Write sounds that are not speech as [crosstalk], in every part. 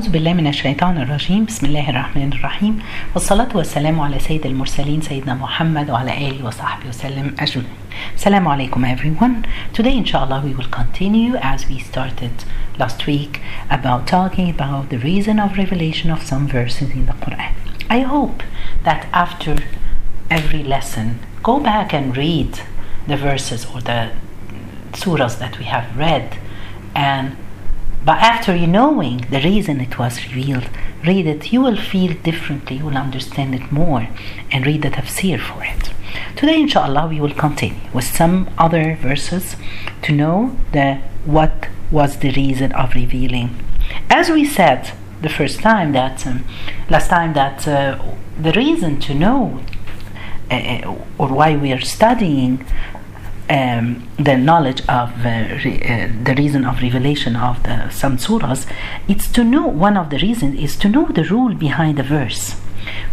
أعوذ بالله من الشيطان الرجيم بسم الله الرحمن الرحيم والصلاة والسلام على سيد المرسلين سيدنا محمد وعلى آله وصحبه وسلم أجمعين Assalamu alaikum everyone. Today inshallah we will continue as we started last week about talking about the reason of revelation of some verses in the Quran. I hope that after every lesson go back and read the verses or the surahs that we have read and but after you knowing the reason it was revealed, read it, you will feel differently, you will understand it more, and read the tafsir for it. Today, inshallah, we will continue with some other verses to know the what was the reason of revealing. As we said the first time that um, last time that uh, the reason to know uh, or why we are studying um, the knowledge of uh, re, uh, the reason of revelation of the some surahs, it's to know one of the reasons is to know the rule behind the verse.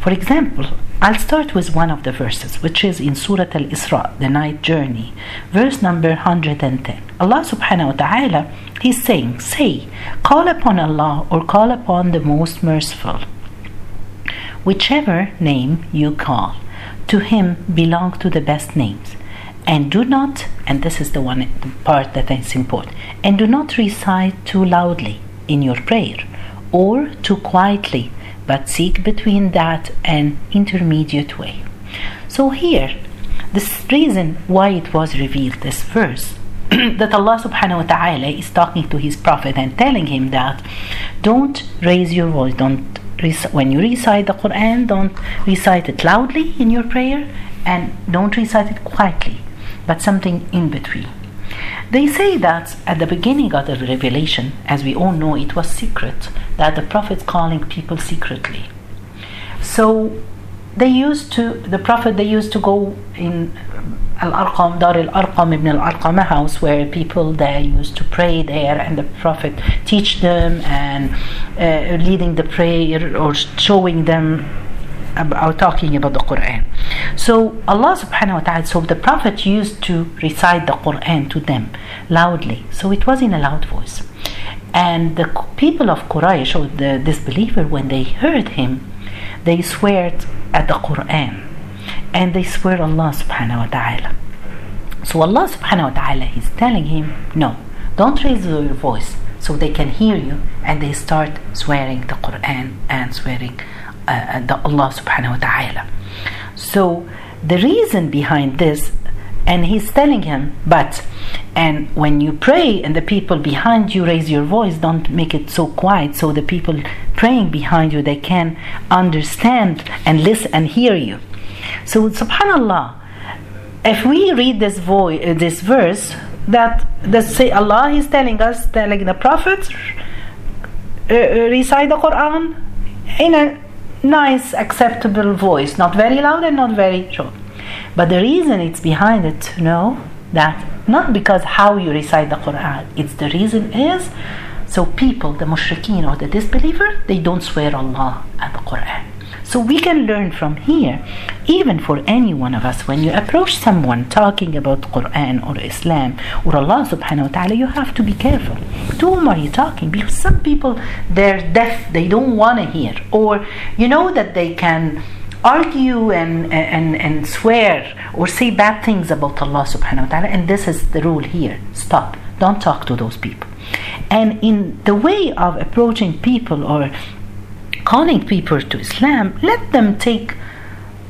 For example, I'll start with one of the verses, which is in Surah Al Isra, the night journey, verse number 110. Allah subhanahu wa ta'ala, He's saying, Say, call upon Allah or call upon the most merciful. Whichever name you call, to Him belong to the best names and do not and this is the one the part that is important and do not recite too loudly in your prayer or too quietly but seek between that and intermediate way. So here this reason why it was revealed this verse [clears throat] that Allah subhanahu wa ta'ala is talking to his prophet and telling him that don't raise your voice don't when you recite the Quran don't recite it loudly in your prayer and don't recite it quietly but something in between. They say that at the beginning of the revelation, as we all know, it was secret, that the Prophet calling people secretly. So they used to, the Prophet, they used to go in Al Arqam, Dar Al Arqam ibn Al Arqam house where people there used to pray there and the Prophet teach them and uh, leading the prayer or showing them about talking about the Quran. So Allah subhanahu wa ta'ala, so the Prophet used to recite the Quran to them loudly. So it was in a loud voice. And the people of Quraysh or the disbeliever, when they heard him, they swear at the Quran. And they swear Allah subhanahu wa ta'ala. So Allah subhanahu wa ta'ala is telling him, no, don't raise your voice so they can hear you. And they start swearing the Quran and swearing uh, the Allah subhanahu wa ta'ala. So the reason behind this, and he's telling him, but and when you pray and the people behind you raise your voice, don't make it so quiet so the people praying behind you they can understand and listen and hear you. So subhanallah, if we read this voice, uh, this verse, that the say Allah is telling us, telling the Prophet, uh, recite the Quran in a nice, acceptable voice, not very loud and not very short. But the reason it's behind it to know that not because how you recite the Quran, it's the reason is so people, the mushrikeen or the disbeliever, they don't swear Allah at the Quran. So we can learn from here, even for any one of us, when you approach someone talking about Quran or Islam or Allah subhanahu wa ta'ala, you have to be careful. To whom are you talking? Because some people they're deaf, they don't want to hear. Or you know that they can argue and, and, and swear or say bad things about Allah subhanahu wa ta'ala, and this is the rule here. Stop. Don't talk to those people. And in the way of approaching people or calling people to Islam, let them take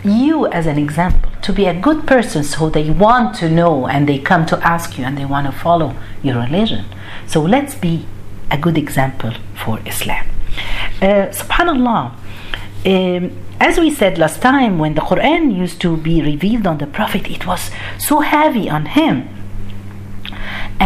you as an example to be a good person so they want to know and they come to ask you and they want to follow your religion. So let's be a good example for Islam. Uh, Subhanallah. Um, as we said last time, when the Quran used to be revealed on the Prophet, it was so heavy on him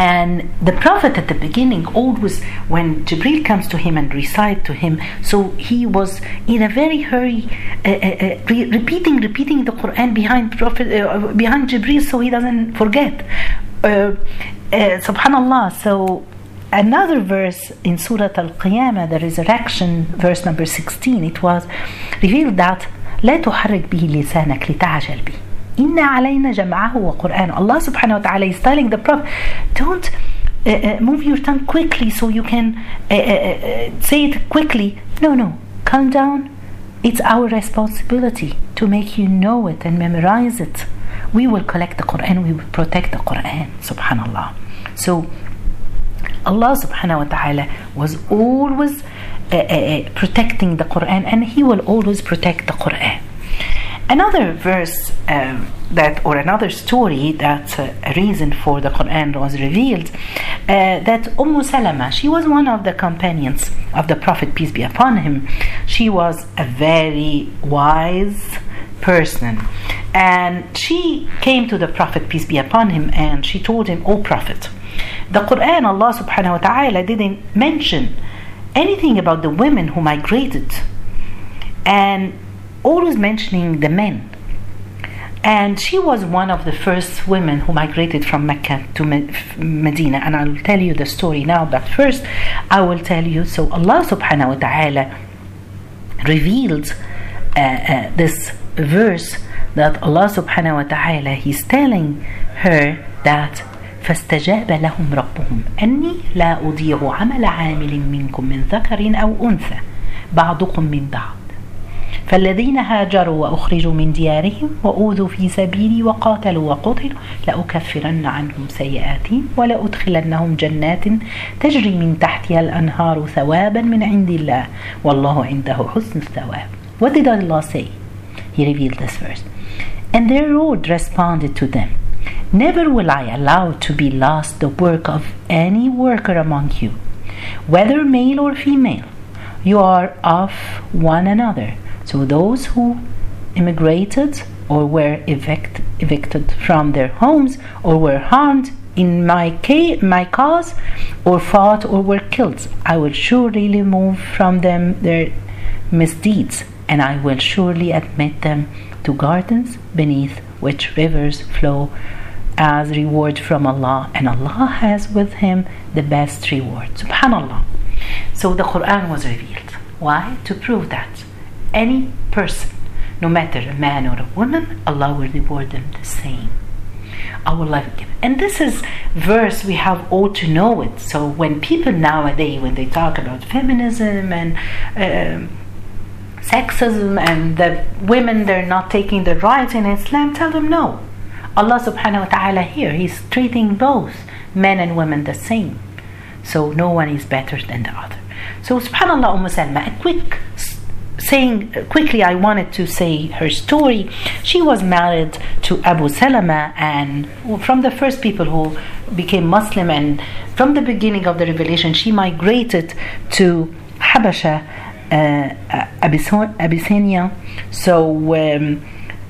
and the prophet at the beginning always when jibril comes to him and recite to him so he was in a very hurry uh, uh, uh, re- repeating repeating the quran behind prophet uh, behind jibril so he doesn't forget uh, uh, subhanallah so another verse in surah al-qiyamah the resurrection verse number 16 it was revealed that لا تحرك به لسانك لتعجل به Inna alayna jam'ahu wa Qur'an. Allah subhanahu wa ta'ala is telling the Prophet, don't uh, uh move your tongue quickly so you can uh uh, uh, uh, say it quickly. No, no, calm down. It's our responsibility to make you know it and memorize it. We will collect the Quran, we will protect the Quran, subhanAllah. So, Allah subhanahu wa ta'ala was always protecting the Quran and He will always protect the Quran. Another verse um, that, or another story that uh, a reason for the Quran was revealed, uh, that Umm Salama, she was one of the companions of the Prophet, peace be upon him. She was a very wise person. And she came to the Prophet, peace be upon him, and she told him, O Prophet, the Quran, Allah subhanahu wa ta'ala didn't mention anything about the women who migrated. And always mentioning the men. And she was one of the first women who migrated from Mecca to Medina. And I'll tell you the story now, but first I will tell you. So Allah subhanahu wa ta'ala revealed uh, uh, this verse that Allah subhanahu wa ta'ala He's telling her that فاستجاب لهم ربهم أني لا أضيع عمل عامل منكم من ذكر أو أنثى بعضكم من بعض فالذين هاجروا وأخرجوا من ديارهم وأوذوا في سبيلي وقاتلوا وقتلوا لأكفرن عنهم سيئاتهم ولأدخلنهم جنات تجري من تحتها الأنهار ثوابا من عند الله والله عنده حسن الثواب What did Allah say? He revealed this verse. And their Lord responded to them, Never will I allow to be lost the work of any worker among you, whether male or female. You are of one another. So those who immigrated or were evict, evicted from their homes or were harmed in my, case, my cause or fought or were killed, I will surely remove from them their misdeeds and I will surely admit them to gardens beneath which rivers flow as reward from Allah and Allah has with him the best reward. Subhanallah. So the Quran was revealed. Why? To prove that any person, no matter a man or a woman, Allah will reward them the same. Our life And this is verse we have all to know it. So when people nowadays, when they talk about feminism and uh, sexism and the women they're not taking the rights in Islam, tell them no. Allah subhanahu wa ta'ala here, He's treating both men and women the same. So no one is better than the other. So subhanallah Umm Salma, a quick saying quickly, I wanted to say her story. She was married to Abu Salama, and from the first people who became Muslim, and from the beginning of the revelation, she migrated to Habasha, uh, Abyssinia. So. Um,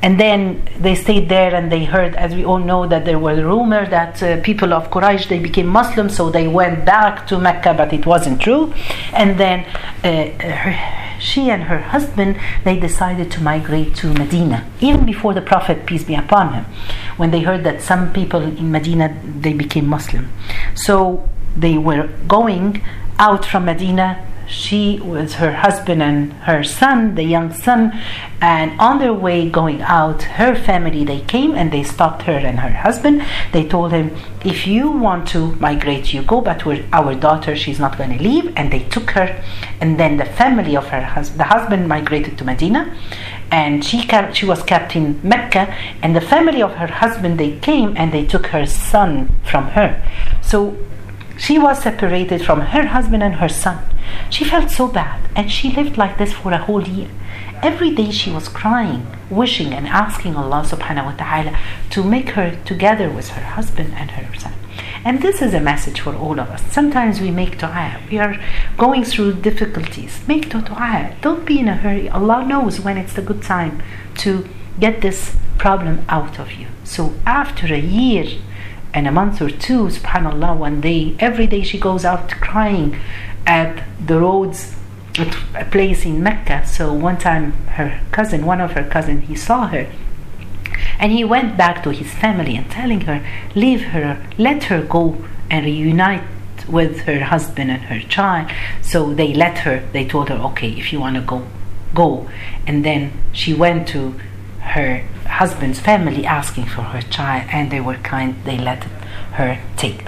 and then they stayed there and they heard as we all know that there was a rumor that uh, people of Quraysh they became Muslims so they went back to Mecca but it wasn't true and then uh, her, she and her husband they decided to migrate to Medina even before the prophet peace be upon him. When they heard that some people in Medina they became Muslim. So they were going out from Medina she was her husband and her son, the young son, and on their way going out, her family they came and they stopped her and her husband. They told him, "If you want to migrate, you go, but our daughter, she's not going to leave." And they took her, and then the family of her husband, the husband, migrated to Medina, and she kept, she was kept in Mecca, and the family of her husband they came and they took her son from her. So she was separated from her husband and her son. She felt so bad, and she lived like this for a whole year. Every day she was crying, wishing and asking Allah subhanahu wa ta'ala to make her together with her husband and her son. And this is a message for all of us. Sometimes we make dua. We are going through difficulties. Make dua. Don't be in a hurry. Allah knows when it's the good time to get this problem out of you. So after a year and a month or two, subhanAllah, one day, every day she goes out crying at the roads at a place in Mecca. So one time her cousin, one of her cousin, he saw her and he went back to his family and telling her, leave her, let her go and reunite with her husband and her child. So they let her, they told her, okay, if you want to go, go. And then she went to her husband's family asking for her child and they were kind, they let her take.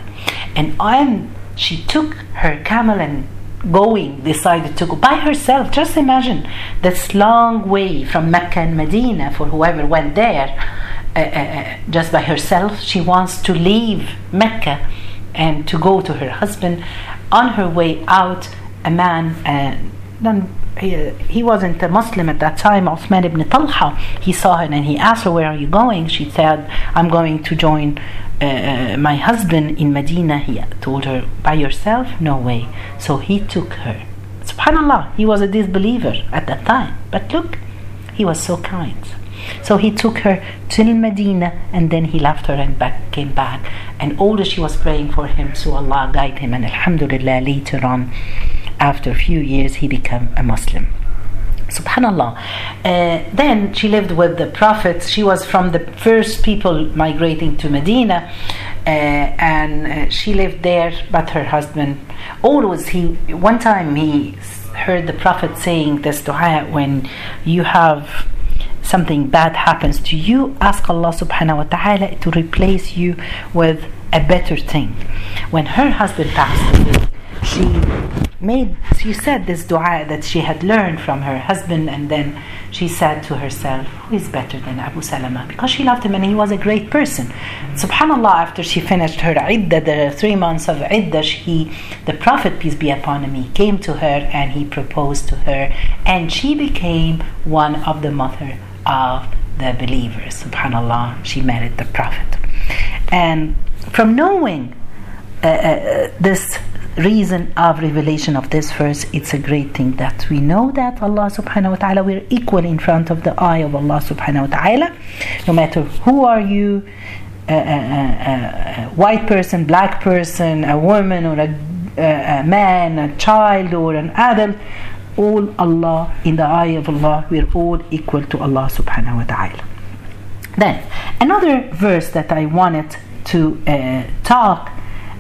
And when she took her camel and going decided to go by herself. Just imagine this long way from Mecca and Medina for whoever went there uh, uh, uh, just by herself. She wants to leave Mecca and to go to her husband. On her way out, a man, uh, then he, he wasn't a Muslim at that time, Uthman ibn Talha, he saw her and he asked her, Where are you going? She said, I'm going to join uh, uh, my husband in Medina. He told her, By yourself? No way. So he took her. Subhanallah, he was a disbeliever at that time. But look, he was so kind. So he took her till Medina and then he left her and back, came back. And all she was praying for him, so Allah guide him. And Alhamdulillah, later on, after a few years, he became a Muslim. Subhanallah. Uh, then she lived with the Prophet. She was from the first people migrating to Medina, uh, and uh, she lived there. But her husband always he. One time he heard the Prophet saying this dua when you have something bad happens to you, ask Allah subhanahu wa ta'ala to replace you with a better thing. When her husband passed away, she made she said this dua that she had learned from her husband and then she said to herself who is better than Abu Salama? Because she loved him and he was a great person. Subhanallah after she finished her iddah the three months of iddah he the prophet peace be upon him he came to her and he proposed to her and she became one of the mother of the believers. Subhanallah she married the prophet. And from knowing uh, uh, this reason of revelation of this verse, it's a great thing that we know that Allah subhanahu wa ta'ala, we're equal in front of the eye of Allah subhanahu wa ta'ala. No matter who are you, a, a, a, a white person, black person, a woman or a, man, a child or an adult, all Allah, in the eye of Allah, we're all equal to Allah subhanahu wa ta'ala. Then, another verse that I wanted to uh, talk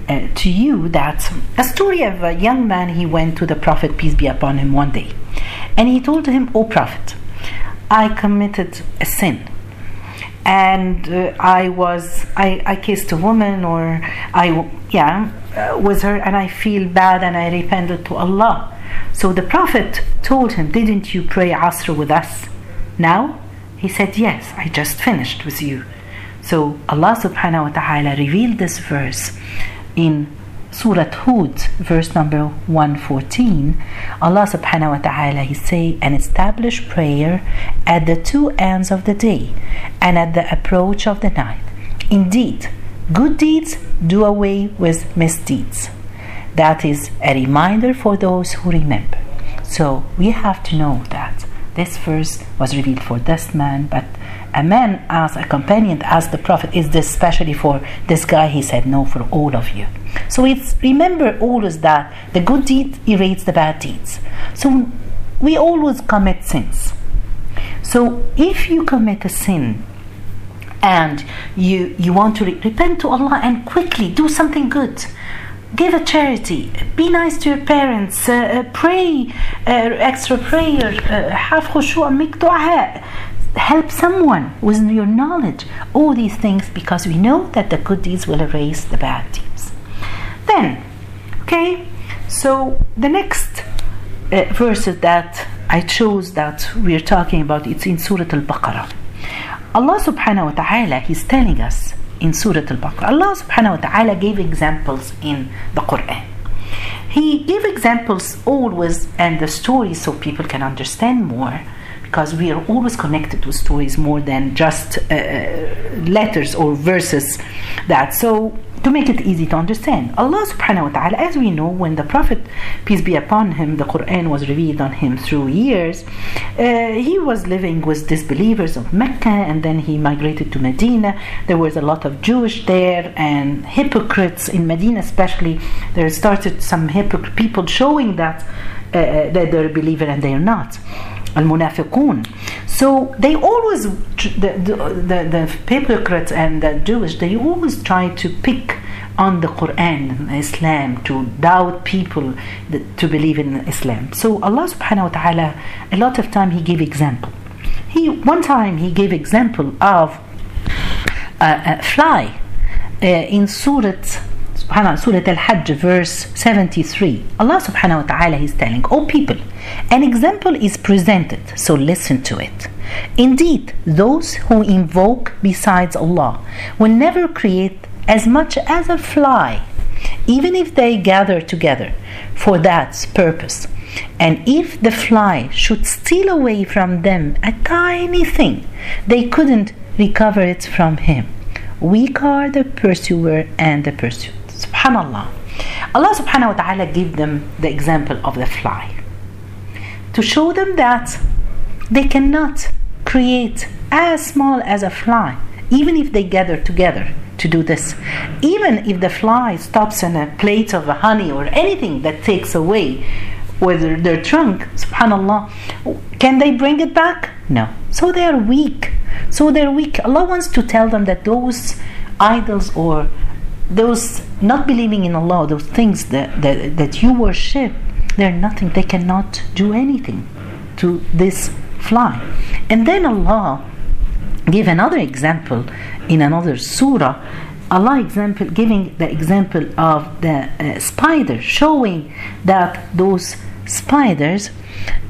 uh, to you that a story of a young man he went to the prophet peace be upon him one day. And he told him o prophet i committed a sin. And uh, i was I, I kissed a woman or i yeah uh, with her and i feel bad and i repented to allah. So the prophet told him didn't you pray asr with us? Now he said yes i just finished with you. So allah subhanahu wa ta'ala revealed this verse in Surah Hud, verse number 114, Allah subhanahu wa ta'ala he say and establish prayer at the two ends of the day and at the approach of the night. Indeed, good deeds do away with misdeeds. That is a reminder for those who remember. So we have to know that this verse was revealed for this man, but a man asked, a companion asked the Prophet, Is this specially for this guy? He said, No, for all of you. So it's remember always that the good deed erases the bad deeds. So we always commit sins. So if you commit a sin and you you want to re- repent to Allah and quickly do something good, give a charity, be nice to your parents, uh, uh, pray uh, extra prayer, uh, have khushu' make dua help someone with your knowledge. All these things because we know that the good deeds will erase the bad deeds. Then, okay, so the next uh, verses that I chose that we're talking about, it's in Surah Al-Baqarah. Allah subhanahu wa ta'ala, He's telling us in Surah Al-Baqarah, Allah subhanahu wa ta'ala gave examples in the Quran. He gave examples always and the stories so people can understand more because we are always connected to stories more than just uh, letters or verses that. So to make it easy to understand Allah subhanahu wa ta'ala as we know when the prophet peace be upon him the Quran was revealed on him through years uh, he was living with disbelievers of Mecca and then he migrated to Medina. There was a lot of Jewish there and hypocrites in Medina especially. There started some hypocrite people showing that uh, uh that they're a believer and they're not المنافقون so they always the, the, the, the hypocrites and the Jewish they always try to pick on the Quran Islam to doubt people that, to believe in Islam so Allah subhanahu wa ta'ala a lot of time he gave example he one time he gave example of a, a fly uh, in Surah Surah Al-Hajj, verse 73, Allah subhanahu wa ta'ala is telling, O people, an example is presented, so listen to it. Indeed, those who invoke besides Allah will never create as much as a fly, even if they gather together for that purpose. And if the fly should steal away from them a tiny thing, they couldn't recover it from him. Weak are the pursuer and the pursued. Subhanallah. Allah subhanahu wa ta'ala gave them the example of the fly to show them that they cannot create as small as a fly, even if they gather together to do this. Even if the fly stops in a plate of honey or anything that takes away with their trunk, subhanallah, can they bring it back? No. So they are weak. So they're weak. Allah wants to tell them that those idols or those not believing in Allah, those things that, that, that you worship, they're nothing. They cannot do anything to this fly. And then Allah gave another example in another surah. Allah example giving the example of the uh, spider, showing that those spiders,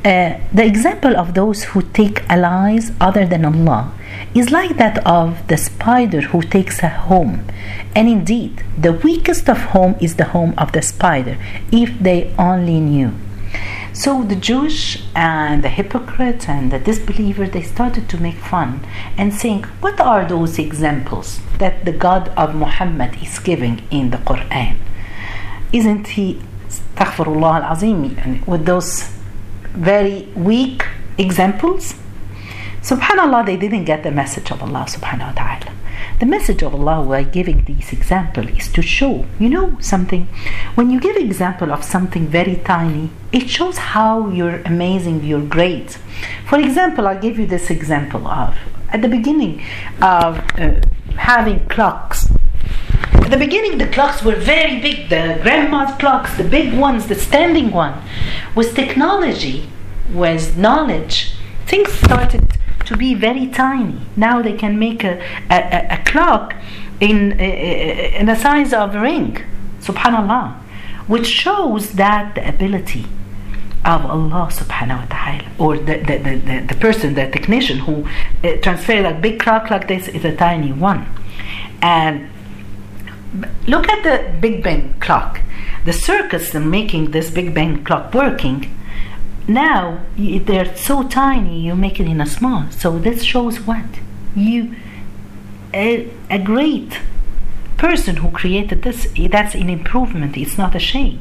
uh, the example of those who take allies other than Allah is like that of the spider who takes a home. And indeed, the weakest of home is the home of the spider, if they only knew. So the Jewish and the hypocrite and the disbeliever they started to make fun and saying, What are those examples that the God of Muhammad is giving in the Quran? Isn't he astaghfirullah al-azim with those very weak examples? Subhanallah, they didn't get the message of Allah subhanahu wa ta'ala. The message of Allah by giving this example is to show, you know, something. When you give example of something very tiny, it shows how you're amazing, you're great. For example, I'll give you this example of at the beginning of uh, having clocks. At the beginning, the clocks were very big, the grandma's clocks, the big ones, the standing one. With technology, with knowledge, things started to be very tiny. Now they can make a, a, a clock in, in the size of a ring. Subhanallah. Which shows that the ability of Allah subhanahu wa ta'ala or the, the, the, the, person, the technician who uh, transferred a big clock like this is a tiny one. And look at the Big Ben clock. The circuits in making this Big Ben clock working now they're so tiny you make it in a small so this shows what you a, a great person who created this that's an improvement it's not a shame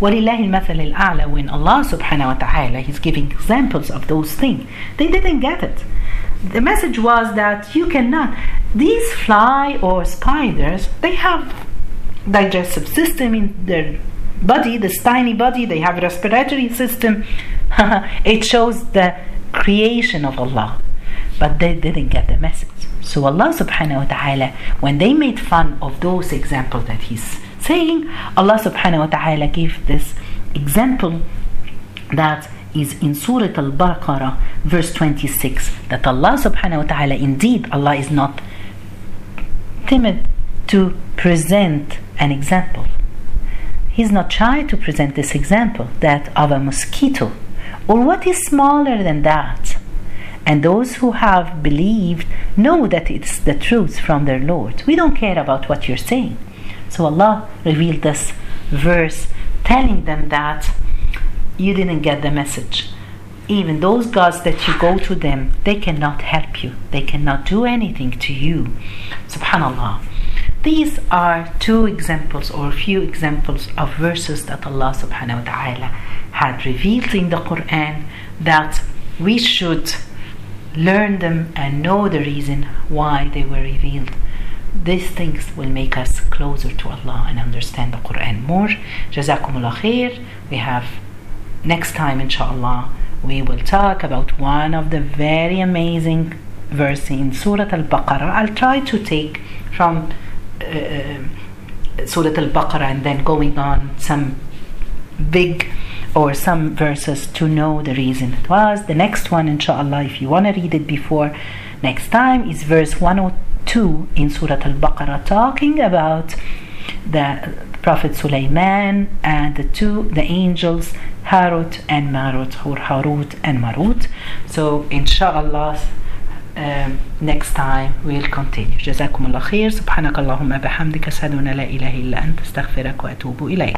ولله المثل الأعلى when Allah subhanahu wa ta'ala is giving examples of those things they didn't get it the message was that you cannot these fly or spiders they have digestive system in their body this tiny body they have respiratory system [laughs] it shows the creation of Allah. But they didn't get the message. So Allah subhanahu wa ta'ala, when they made fun of those examples that He's saying, Allah subhanahu wa ta'ala gave this example that is in Surah Al Baqarah, verse 26, that Allah subhanahu wa ta'ala, indeed, Allah is not timid to present an example. He's not shy to present this example that of a mosquito or what is smaller than that? And those who have believed know that it's the truth from their Lord. We don't care about what you're saying. So Allah revealed this verse telling them that you didn't get the message. Even those gods that you go to them, they cannot help you. They cannot do anything to you. Subhanallah. These are two examples or a few examples of verses that Allah subhanahu wa ta'ala had revealed in the Quran that we should learn them and know the reason why they were revealed. These things will make us closer to Allah and understand the Quran more. Jazakumullah khair. We have next time, inshallah, we will talk about one of the very amazing verses in Surah Al Baqarah. I'll try to take from uh, Surah Al Baqarah and then going on some big or some verses to know the reason it was. The next one, inshallah, if you want to read it before next time, is verse 102 in Surah Al Baqarah, talking about the Prophet Sulaiman and the two, the angels, Harut and Marut, or Harut and Marut. So, inshallah, um, next time we'll continue. جزاكم الله خير. سبحانك اللهم بحمدك أشهد أن لا إله إلا أنت أستغفرك وأتوب إليك.